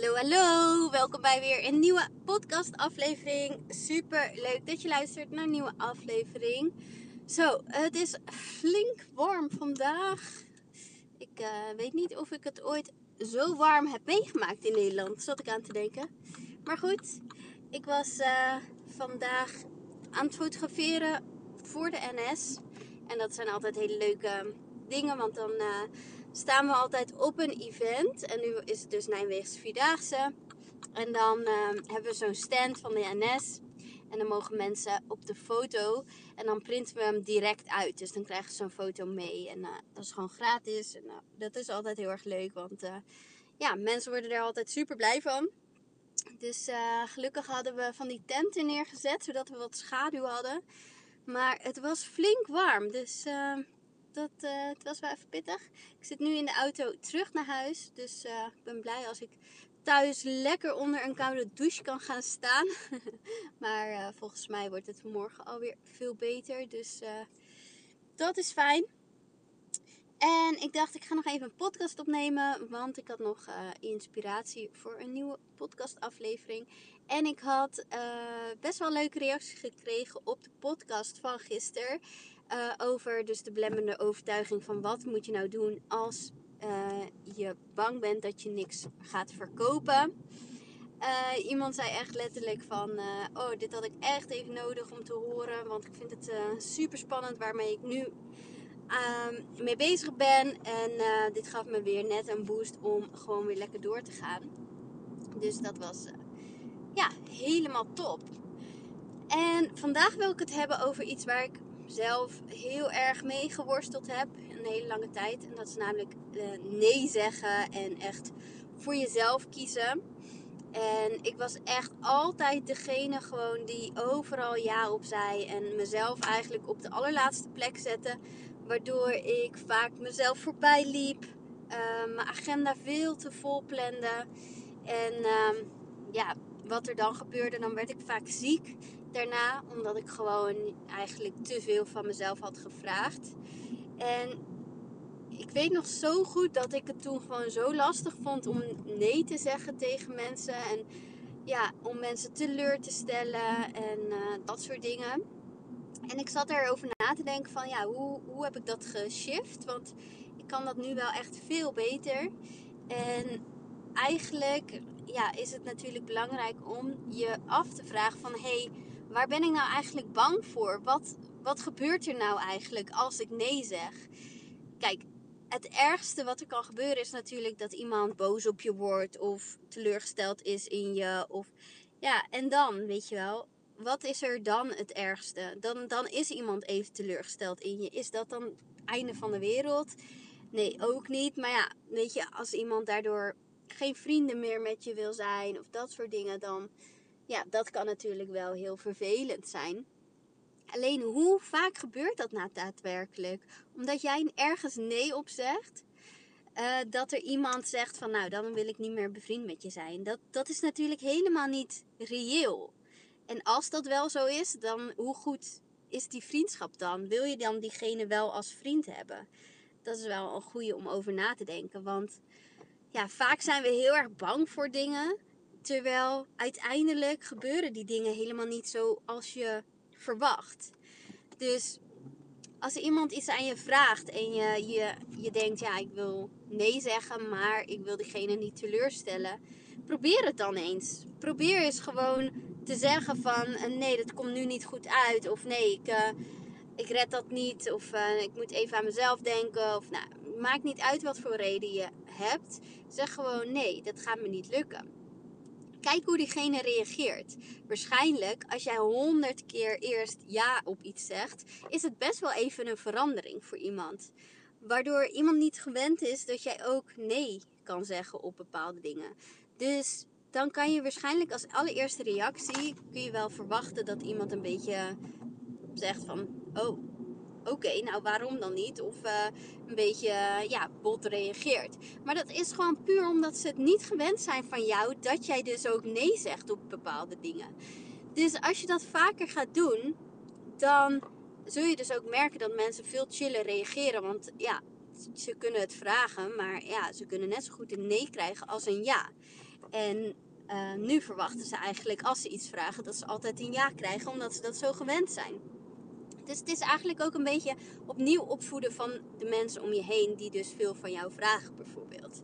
Hallo, hallo. Welkom bij weer een nieuwe podcast aflevering. Super leuk dat je luistert naar een nieuwe aflevering. Zo, het is flink warm vandaag. Ik uh, weet niet of ik het ooit zo warm heb meegemaakt in Nederland. Zat ik aan te denken. Maar goed, ik was uh, vandaag aan het fotograferen voor de NS. En dat zijn altijd hele leuke dingen, want dan... Uh, staan we altijd op een event. En nu is het dus Nijmeegse Vierdaagse. En dan uh, hebben we zo'n stand van de NS. En dan mogen mensen op de foto. En dan printen we hem direct uit. Dus dan krijgen ze zo'n foto mee. En uh, dat is gewoon gratis. En uh, dat is altijd heel erg leuk. Want eh, ja, mensen worden er altijd super blij van. Dus gelukkig hadden we van die tenten neergezet. Zodat we wat schaduw hadden. Maar het was flink warm. Dus dat, uh, het was wel even pittig. Ik zit nu in de auto terug naar huis. Dus uh, ik ben blij als ik thuis lekker onder een koude douche kan gaan staan. maar uh, volgens mij wordt het morgen alweer veel beter. Dus dat is fijn. En ik dacht, ik ga nog even een podcast opnemen. Want ik had nog inspiratie voor een nieuwe podcastaflevering. En ik had best wel leuke reacties gekregen op de podcast van gisteren. Uh, over dus de belemmerende overtuiging van wat moet je nou doen als uh, je bang bent dat je niks gaat verkopen. Uh, iemand zei echt letterlijk van, oh dit had ik echt even nodig om te horen, want ik vind het super spannend waarmee ik nu ehm, mee bezig ben. En dit gaf me weer net een boost om gewoon weer lekker door te gaan. Dus dat was ja, helemaal top. En vandaag wil ik het hebben over iets waar ik zelf heel erg mee geworsteld heb een hele lange tijd. En dat is namelijk uh, nee zeggen en echt voor jezelf kiezen. En ik was echt altijd degene gewoon die overal ja op zei. En mezelf eigenlijk op de allerlaatste plek zette. Waardoor ik vaak mezelf voorbij liep. Uh, mijn agenda veel te vol plande. En uh, ja, wat er dan gebeurde, dan werd ik vaak ziek daarna, omdat ik gewoon eigenlijk te veel van mezelf had gevraagd. En ik weet nog zo goed dat ik het toen gewoon zo lastig vond om nee te zeggen tegen mensen. En ja, om mensen teleur te stellen en uh, dat soort dingen. En ik zat erover na te denken van ja, hoe, hoe heb ik dat geshift? Want ik kan dat nu wel echt veel beter. En eigenlijk ja, is het natuurlijk belangrijk om je af te vragen van hey, waar ben ik nou eigenlijk bang voor? Wat, wat gebeurt er nou eigenlijk als ik nee zeg? Kijk, het ergste wat er kan gebeuren is natuurlijk dat iemand boos op je wordt of teleurgesteld is in je. Of ja, en dan, weet je wel, wat is er dan het ergste? Dan, dan is iemand even teleurgesteld in je. Is dat dan het einde van de wereld? Nee, ook niet. Maar ja, weet je, als iemand daardoor geen vrienden meer met je wil zijn of dat soort dingen, dan ja, dat kan natuurlijk wel heel vervelend zijn. Alleen hoe vaak gebeurt dat nou daadwerkelijk? Omdat jij ergens nee op zegt, uh, dat er iemand zegt van nou, dan wil ik niet meer bevriend met je zijn. Dat, dat is natuurlijk helemaal niet reëel. En als dat wel zo is, dan hoe goed is die vriendschap dan? Wil je dan diegene wel als vriend hebben? Dat is wel een goede om over na te denken. Want ja, vaak zijn we heel erg bang voor dingen. Terwijl uiteindelijk gebeuren die dingen helemaal niet zo als je verwacht. Dus als iemand iets aan je vraagt en je, je, je denkt, ja, ik wil nee zeggen, maar ik wil diegene niet teleurstellen. Probeer het dan eens. Probeer eens gewoon te zeggen van, eh, nee, dat komt nu niet goed uit. Of nee, ik, uh, ik red dat niet. Of uh, ik moet even aan mezelf denken. Of nou, maakt niet uit wat voor reden je hebt. Zeg gewoon, nee, dat gaat me niet lukken. Kijk hoe diegene reageert. Waarschijnlijk, als jij honderd keer eerst ja op iets zegt, is het best wel even een verandering voor iemand. Waardoor iemand niet gewend is dat jij ook nee kan zeggen op bepaalde dingen. Dus dan kan je waarschijnlijk als allereerste reactie kun je wel verwachten dat iemand een beetje zegt van oh oké, nou waarom dan niet? Of uh, een beetje uh, ja, bot reageert. Maar dat is gewoon puur omdat ze het niet gewend zijn van jou dat jij dus ook nee zegt op bepaalde dingen. Dus als je dat vaker gaat doen, dan zul je dus ook merken dat mensen veel chiller reageren. Want ja, ze kunnen het vragen, maar ja, ze kunnen net zo goed een nee krijgen als een ja. En uh, nu verwachten ze eigenlijk, als ze iets vragen, dat ze altijd een ja krijgen, omdat ze dat zo gewend zijn. Dus het is eigenlijk ook een beetje opnieuw opvoeden van de mensen om je heen, die dus veel van jou vragen, bijvoorbeeld.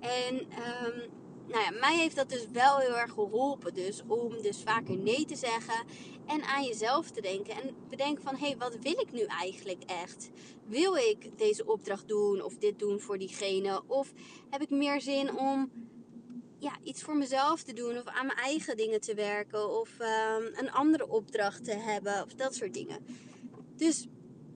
En um, nou ja, mij heeft dat dus wel heel erg geholpen. Dus om dus vaker nee te zeggen en aan jezelf te denken. En bedenken van, hé, hey, wat wil ik nu eigenlijk echt? Wil ik deze opdracht doen of dit doen voor diegene? Of heb ik meer zin om ja, iets voor mezelf te doen of aan mijn eigen dingen te werken of um, een andere opdracht te hebben of dat soort dingen. Dus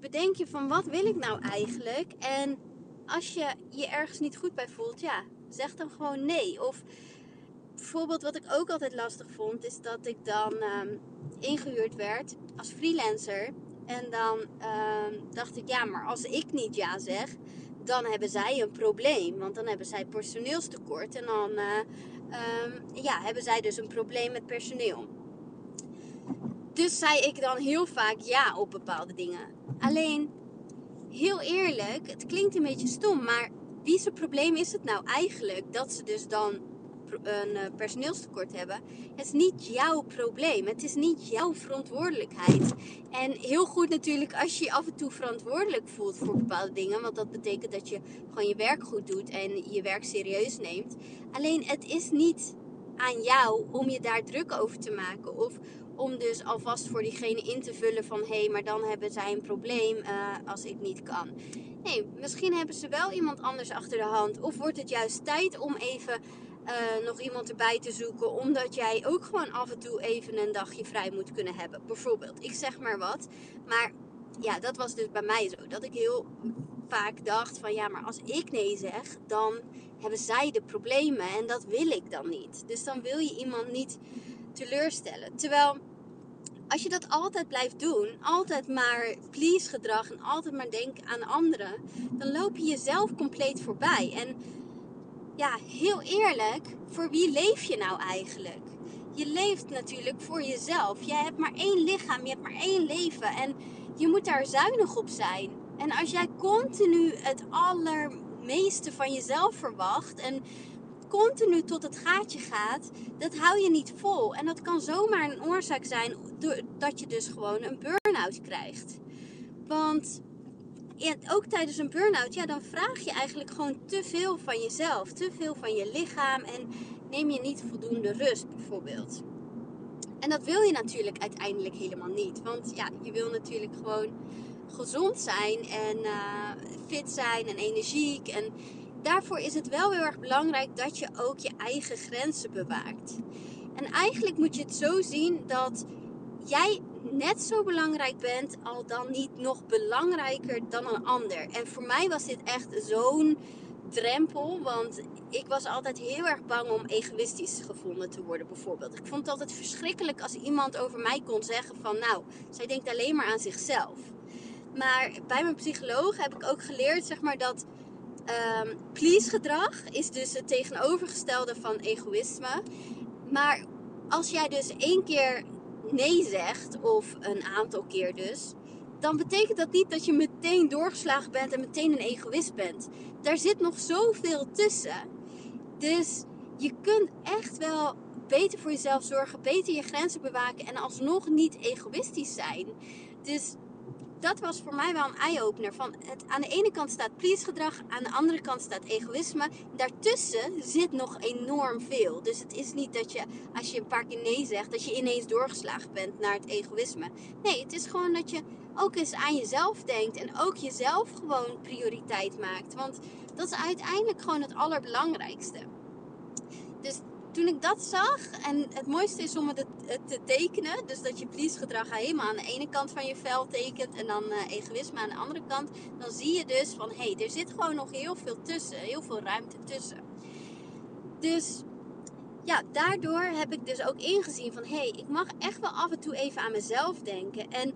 bedenk je van wat wil ik nou eigenlijk? En als je je ergens niet goed bij voelt, ja, zeg dan gewoon nee. Of bijvoorbeeld wat ik ook altijd lastig vond, is dat ik dan um, ingehuurd werd als freelancer. En dan um, dacht ik, ja, maar als ik niet ja zeg, dan hebben zij een probleem. Want dan hebben zij personeelstekort. En dan uh, um, ja, hebben zij dus een probleem met personeel. Dus zei ik dan heel vaak ja op bepaalde dingen. Alleen, heel eerlijk, het klinkt een beetje stom, maar wie zijn probleem is het nou eigenlijk dat ze dus dan een eh, personeelstekort hebben. Het is niet jouw probleem. Het is niet jouw verantwoordelijkheid. En heel goed natuurlijk als je je af en toe verantwoordelijk voelt voor bepaalde dingen. Want dat betekent dat je gewoon je werk goed doet en je werk serieus neemt. Alleen het is niet aan jou om je daar druk over te maken. Of om dus alvast voor diegene in te vullen van hé, hey, maar dan hebben zij een probleem uh, als ik niet kan. Nee, misschien hebben ze wel iemand anders achter de hand. Of wordt het juist tijd om even uh, nog iemand erbij te zoeken. Omdat jij ook gewoon af en toe even een dagje vrij moet kunnen hebben. Bijvoorbeeld, ik zeg maar wat. Maar ja, dat was dus bij mij zo. Dat ik heel vaak dacht van ja, maar als ik nee zeg, dan hebben zij de problemen. En dat wil ik dan niet. Dus dan wil je iemand niet teleurstellen. Terwijl als je dat altijd blijft doen, altijd maar please gedrag en altijd maar denken aan anderen, dan loop je jezelf compleet voorbij. En ja, heel eerlijk, voor wie leef je nou eigenlijk? Je leeft natuurlijk voor jezelf. Je hebt maar één lichaam, je hebt maar één leven en je moet daar zuinig op zijn. En als jij continu het allermeeste van jezelf verwacht en continu tot het gaatje gaat, dat hou je niet vol. En dat kan zomaar een oorzaak zijn dat je dus gewoon een burn-out krijgt. Want ook tijdens een burn-out, ja, dan vraag je eigenlijk gewoon te veel van jezelf, te veel van je lichaam en neem je niet voldoende rust bijvoorbeeld. En dat wil je natuurlijk uiteindelijk helemaal niet, want ja, je wil natuurlijk gewoon gezond zijn en uh, fit zijn en energiek en daarvoor is het wel heel erg belangrijk dat je ook je eigen grenzen bewaakt. En eigenlijk moet je het zo zien dat jij net zo belangrijk bent, al dan niet nog belangrijker dan een ander. En voor mij was dit echt zo'n drempel, want ik was altijd heel erg bang om egoïstisch gevonden te worden, bijvoorbeeld. Ik vond het altijd verschrikkelijk als iemand over mij kon zeggen van, nou, zij denkt alleen maar aan zichzelf. Maar bij mijn psycholoog heb ik ook geleerd, zeg maar, dat um, please gedrag is dus het tegenovergestelde van egoïsme. Maar als jij dus één keer nee zegt, of een aantal keer dus, dan betekent dat niet dat je meteen doorgeslagen bent en meteen een egoïst bent. Daar zit nog zoveel tussen. Dus je kunt echt wel beter voor jezelf zorgen, beter je grenzen bewaken en alsnog niet egoïstisch zijn. Dus dat was voor mij wel een eye-opener. Van het, aan de ene kant staat please gedrag, aan de andere kant staat egoïsme. Daartussen zit nog enorm veel. Dus het is niet dat je, als je een paar keer nee zegt, dat je ineens doorgeslagen bent naar het egoïsme. Nee, het is gewoon dat je ook eens aan jezelf denkt en ook jezelf gewoon prioriteit maakt. Want dat is uiteindelijk gewoon het allerbelangrijkste. Toen ik dat zag, en het mooiste is om het te tekenen, dus dat je please gedrag helemaal aan de ene kant van je vel tekent en dan uh, egoïsme aan de andere kant, dan zie je dus van hé, hey, er zit gewoon nog heel veel tussen, heel veel ruimte tussen. Dus ja, daardoor heb ik dus ook ingezien van hé, hey, ik mag echt wel af en toe even aan mezelf denken. En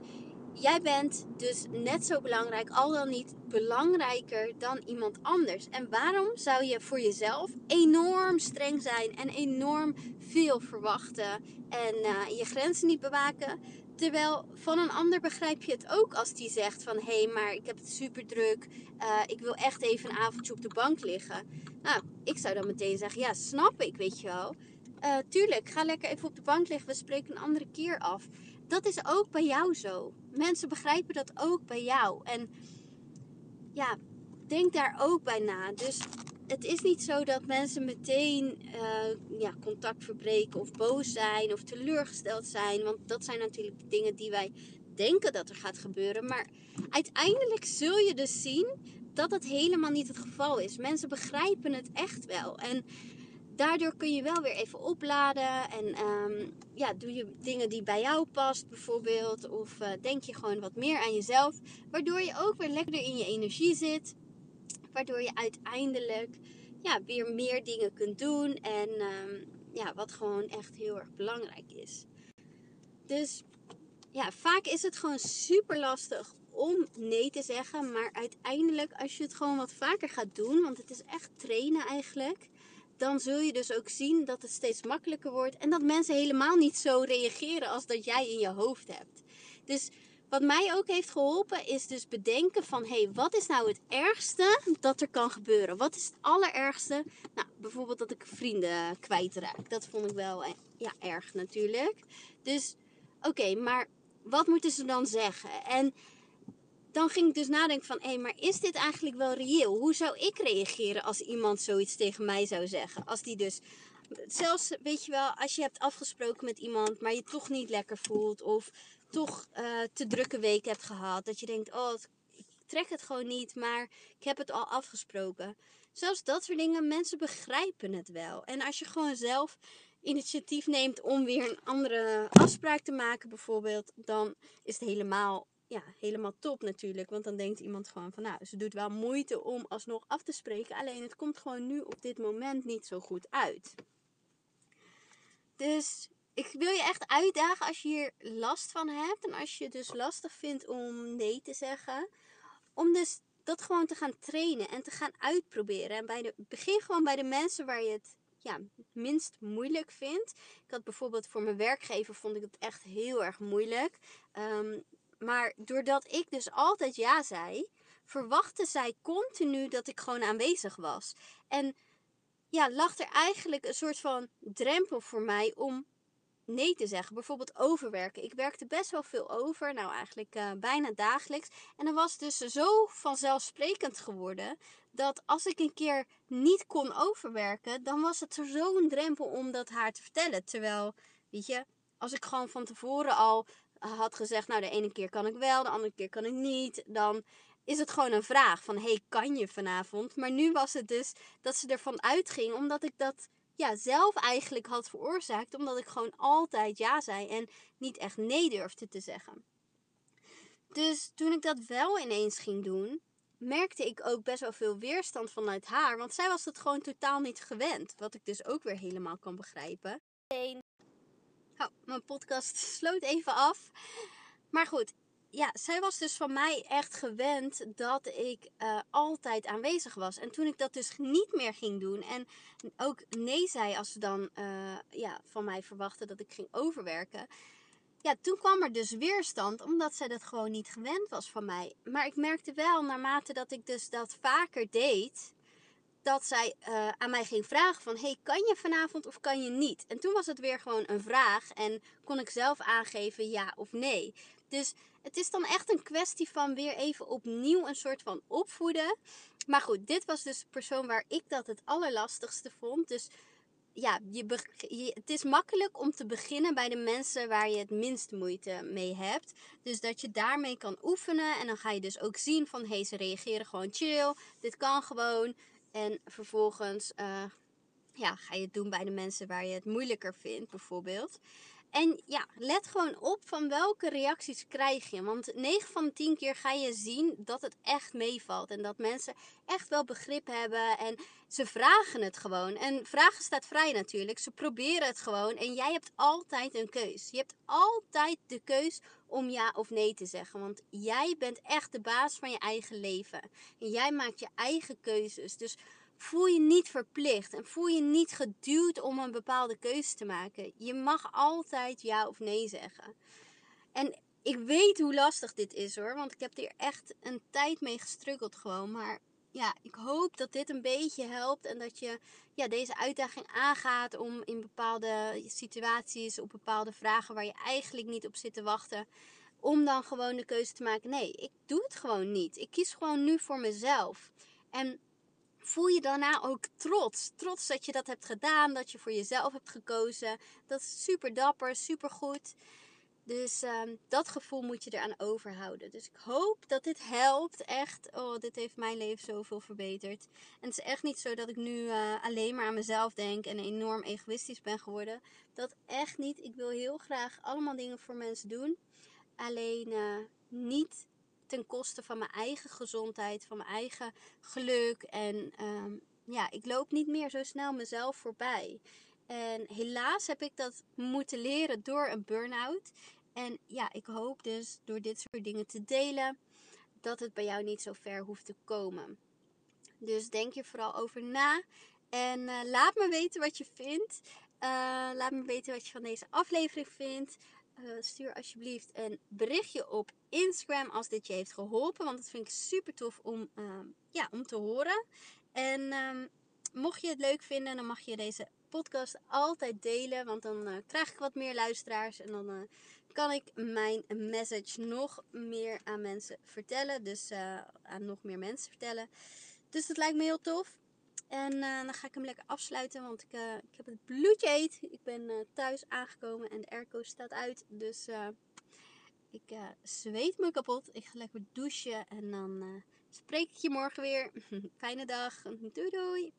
jij bent dus net zo belangrijk, al dan niet belangrijker dan iemand anders. En waarom zou je voor jezelf enorm streng zijn en enorm veel verwachten en uh, je grenzen niet bewaken? Terwijl van een ander begrijp je het ook als die zegt van hé, hey, maar ik heb het super druk, uh, ik wil echt even een avondje op de bank liggen. Nou, ik zou dan meteen zeggen, ja, snap ik, weet je wel. Uh, tuurlijk, ga lekker even op de bank liggen. We spreken een andere keer af. Dat is ook bij jou zo. Mensen begrijpen dat ook bij jou. En ja, denk daar ook bij na. Dus het is niet zo dat mensen meteen uh, ja, contact verbreken of boos zijn of teleurgesteld zijn. Want dat zijn natuurlijk dingen die wij denken dat er gaat gebeuren. Maar uiteindelijk zul je dus zien dat het helemaal niet het geval is. Mensen begrijpen het echt wel. En daardoor kun je wel weer even opladen. En um, ja, doe je dingen die bij jou past, bijvoorbeeld. Of uh, denk je gewoon wat meer aan jezelf. Waardoor je ook weer lekker in je energie zit. Waardoor je uiteindelijk ja, weer meer dingen kunt doen. En um, ja, wat gewoon echt heel erg belangrijk is. Dus ja, vaak is het gewoon super lastig om nee te zeggen. Maar uiteindelijk, als je het gewoon wat vaker gaat doen, want het is echt trainen eigenlijk, dan zul je dus ook zien dat het steeds makkelijker wordt en dat mensen helemaal niet zo reageren als dat jij in je hoofd hebt. Dus wat mij ook heeft geholpen is dus bedenken van hé, hey, wat is nou het ergste dat er kan gebeuren? Wat is het allerergste? Nou, bijvoorbeeld dat ik vrienden kwijtraak. Dat vond ik wel eh, ja, erg natuurlijk. Dus oké, maar wat moeten ze dan zeggen? En dan ging ik dus nadenken van, hé, maar is dit eigenlijk wel reëel? Hoe zou ik reageren als iemand zoiets tegen mij zou zeggen? Als die dus, zelfs, weet je wel, als je hebt afgesproken met iemand, maar je toch niet lekker voelt of toch uh, te drukke week hebt gehad, dat je denkt, oh, ik trek het gewoon niet, maar ik heb het al afgesproken. Zelfs dat soort dingen, mensen begrijpen het wel. En als je gewoon zelf initiatief neemt om weer een andere afspraak te maken, bijvoorbeeld, dan is het helemaal ja, helemaal top natuurlijk. Want dan denkt iemand gewoon van, nou, ze doet wel moeite om alsnog af te spreken. Alleen het komt gewoon nu op dit moment niet zo goed uit. Dus ik wil je echt uitdagen als je hier last van hebt. En als je het dus lastig vindt om nee te zeggen. Om dus dat gewoon te gaan trainen en te gaan uitproberen. En bij de, begin gewoon bij de mensen waar je het ja, minst moeilijk vindt. Ik had bijvoorbeeld voor mijn werkgever vond ik het echt heel erg moeilijk. Um, maar doordat ik dus altijd ja zei, verwachtte zij continu dat ik gewoon aanwezig was. En ja, lag er eigenlijk een soort van drempel voor mij om nee te zeggen. Bijvoorbeeld overwerken. Ik werkte best wel veel over, nou eigenlijk uh, bijna dagelijks. En dan was dus zo vanzelfsprekend geworden dat als ik een keer niet kon overwerken, dan was het zo'n drempel om dat haar te vertellen. Terwijl, weet je, als ik gewoon van tevoren al had gezegd, nou de ene keer kan ik wel, de andere keer kan ik niet, dan is het gewoon een vraag van, hey, kan je vanavond? Maar nu was het dus dat ze ervan uitging, omdat ik dat ja, zelf eigenlijk had veroorzaakt, omdat ik gewoon altijd ja zei en niet echt nee durfde te zeggen. Dus toen ik dat wel ineens ging doen, merkte ik ook best wel veel weerstand vanuit haar, want zij was het gewoon totaal niet gewend, wat ik dus ook weer helemaal kan begrijpen. Oh, mijn podcast sloot even af. Maar goed, ja, zij was dus van mij echt gewend dat ik uh, altijd aanwezig was. En toen ik dat dus niet meer ging doen en ook nee zei als ze dan uh, ja, van mij verwachten dat ik ging overwerken. Ja, toen kwam er dus weerstand omdat zij dat gewoon niet gewend was van mij. Maar ik merkte wel naarmate dat ik dus dat vaker deed, dat zij uh, aan mij ging vragen van... hey, kan je vanavond of kan je niet? En toen was het weer gewoon een vraag en kon ik zelf aangeven ja of nee. Dus het is dan echt een kwestie van weer even opnieuw een soort van opvoeden. Maar goed, dit was dus de persoon waar ik dat het allerlastigste vond. Dus ja, je, het is makkelijk om te beginnen bij de mensen waar je het minst moeite mee hebt. Dus dat je daarmee kan oefenen. En dan ga je dus ook zien van, hey, ze reageren gewoon chill. Dit kan gewoon. En vervolgens uh, ja, ga je het doen bij de mensen waar je het moeilijker vindt, bijvoorbeeld. En ja, let gewoon op van welke reacties krijg je. Want 9 van de 10 keer ga je zien dat het echt meevalt. En dat mensen echt wel begrip hebben. En ze vragen het gewoon. En vragen staat vrij natuurlijk. Ze proberen het gewoon. En jij hebt altijd een keus. Je hebt altijd de keus om ja of nee te zeggen. Want jij bent echt de baas van je eigen leven. En jij maakt je eigen keuzes. Dus voel je niet verplicht en voel je niet geduwd om een bepaalde keuze te maken. Je mag altijd ja of nee zeggen. En ik weet hoe lastig dit is hoor, want ik heb hier echt een tijd mee gestruggeld gewoon. Maar ja, ik hoop dat dit een beetje helpt en dat je ja, deze uitdaging aangaat om in bepaalde situaties, op bepaalde vragen waar je eigenlijk niet op zit te wachten, om dan gewoon de keuze te maken: nee, ik doe het gewoon niet. Ik kies gewoon nu voor mezelf. En voel je daarna ook trots. Trots dat je dat hebt gedaan, dat je voor jezelf hebt gekozen. Dat is super dapper, super goed. Dus um, dat gevoel moet je eraan overhouden. Dus ik hoop dat dit helpt. Echt, oh, dit heeft mijn leven zoveel verbeterd. En het is echt niet zo dat ik nu uh, alleen maar aan mezelf denk en enorm egoïstisch ben geworden. Dat echt niet. Ik wil heel graag allemaal dingen voor mensen doen. Alleen uh, niet ten koste van mijn eigen gezondheid, van mijn eigen geluk. En um, ja, ik loop niet meer zo snel mezelf voorbij. En helaas heb ik dat moeten leren door een burn-out. En ja, ik hoop dus door dit soort dingen te delen dat het bij jou niet zo ver hoeft te komen. Dus denk je vooral over na. En uh, laat me weten wat je vindt. Uh, laat me weten wat je van deze aflevering vindt. Uh, stuur alsjeblieft een berichtje op Instagram als dit je heeft geholpen. Want dat vind ik super tof om, ja, om te horen. En um, mocht je het leuk vinden, dan mag je deze podcast altijd delen. Want dan krijg ik wat meer luisteraars. En dan kan ik mijn message nog meer aan mensen vertellen. Dus uh, aan nog meer mensen vertellen. Dus dat lijkt me heel tof. En uh, dan ga ik hem lekker afsluiten, want ik, uh, ik heb het bloedje heet. Ik ben thuis aangekomen en de airco staat uit. Dus ik zweet me kapot. Ik ga lekker douchen en dan spreek ik je morgen weer. Fijne dag. Doei doei.